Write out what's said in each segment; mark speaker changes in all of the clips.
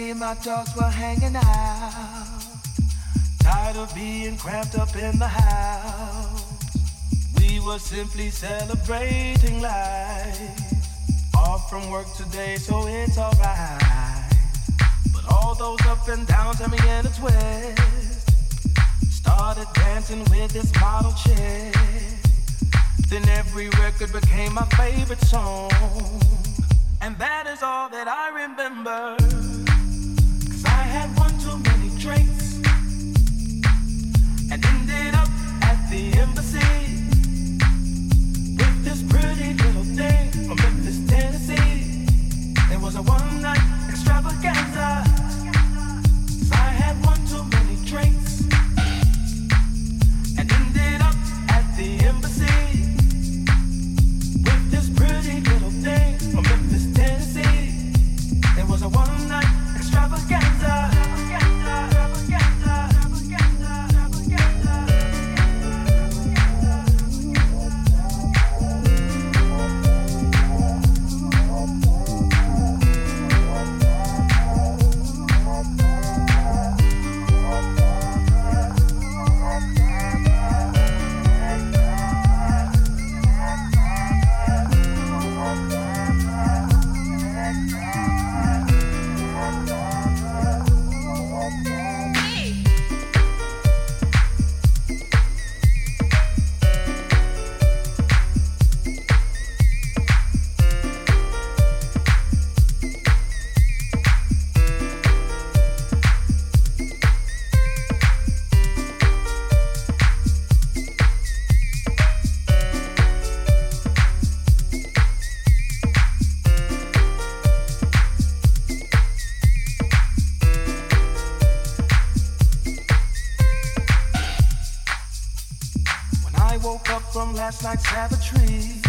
Speaker 1: me and my dogs were hanging out. Tired of being cramped up in the house. We were simply celebrating life. Off from work today, so it's alright. But all those up and downs had me in a twist. Started dancing with this model chick. Then every record became my favorite song. And that is all that I remember. tree.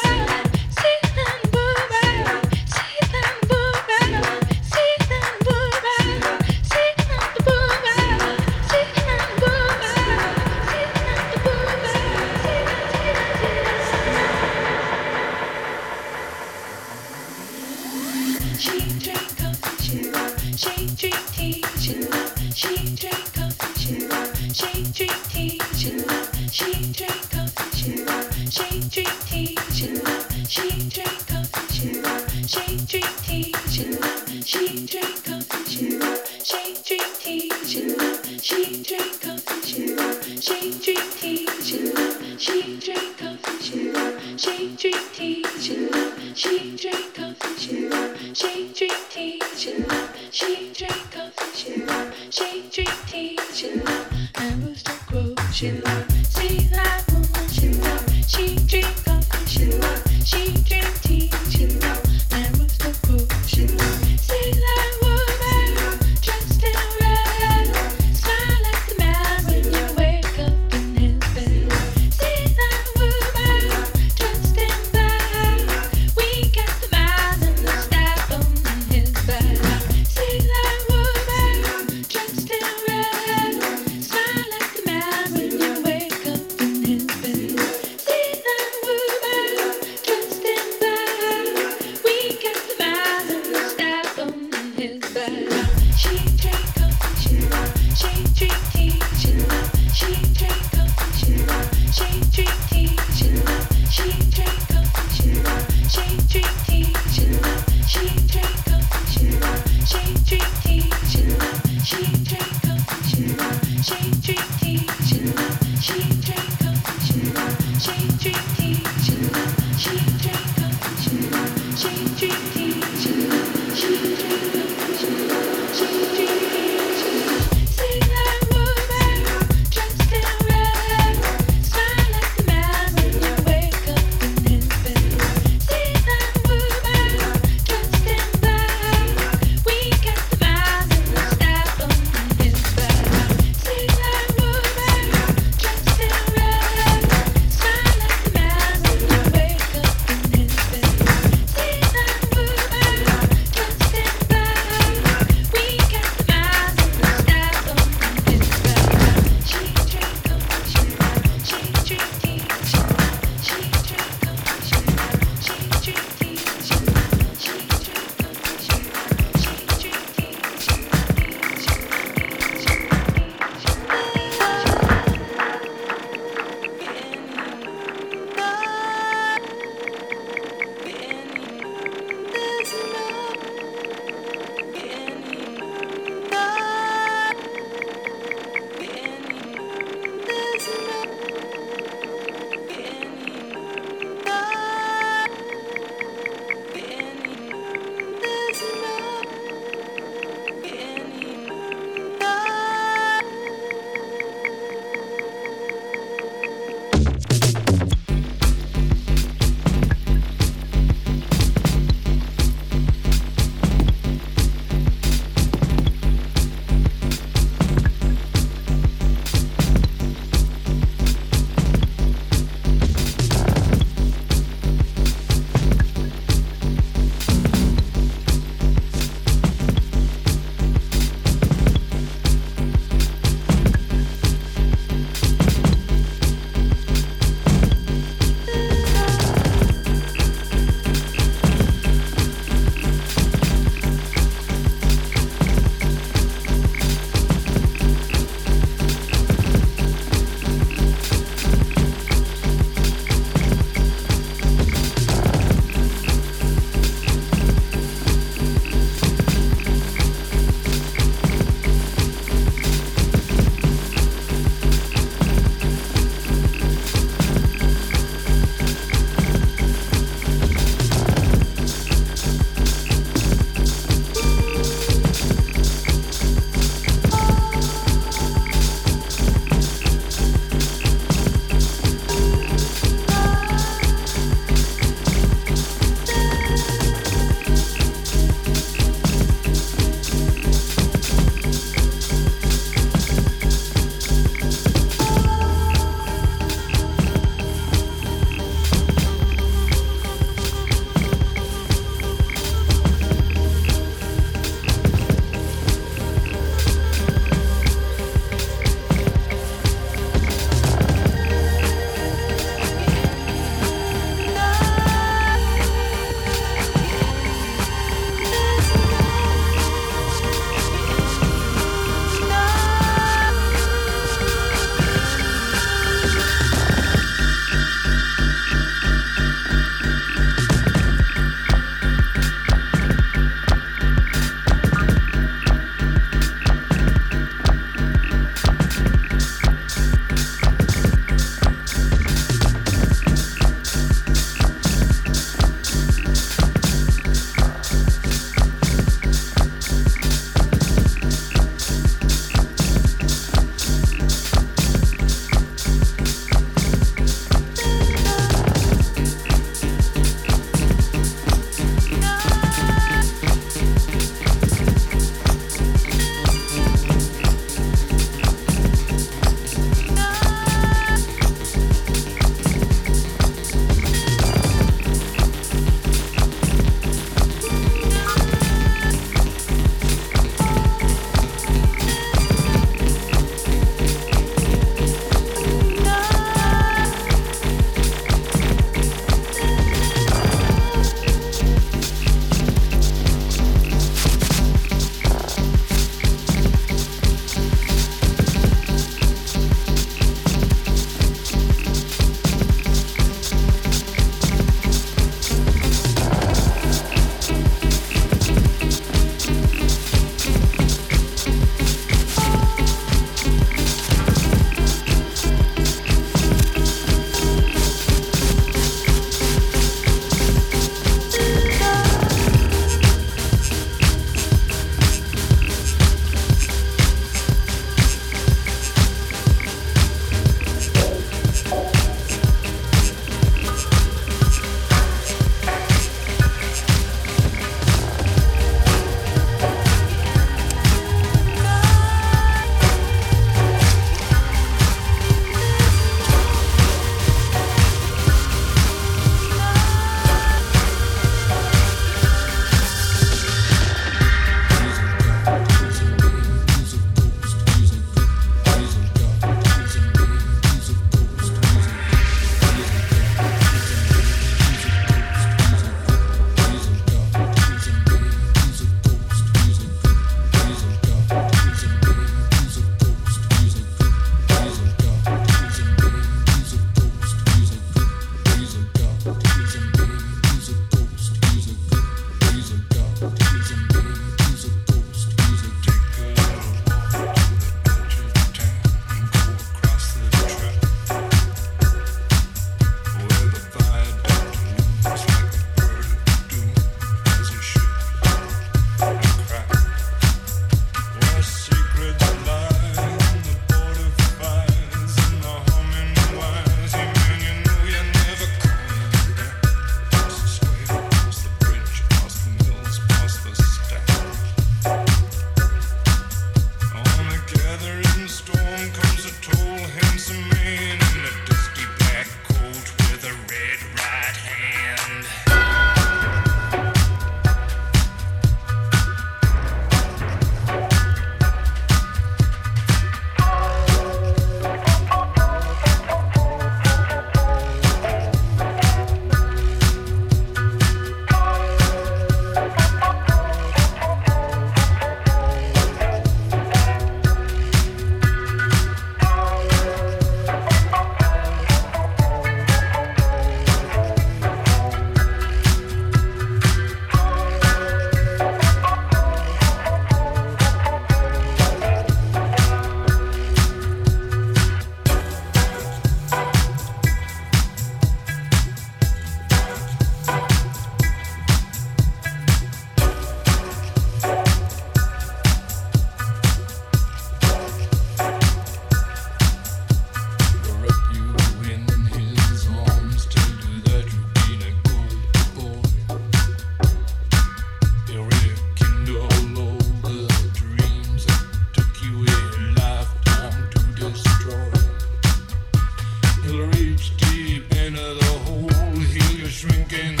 Speaker 1: reach deep into the
Speaker 2: hole. Heal your shrinking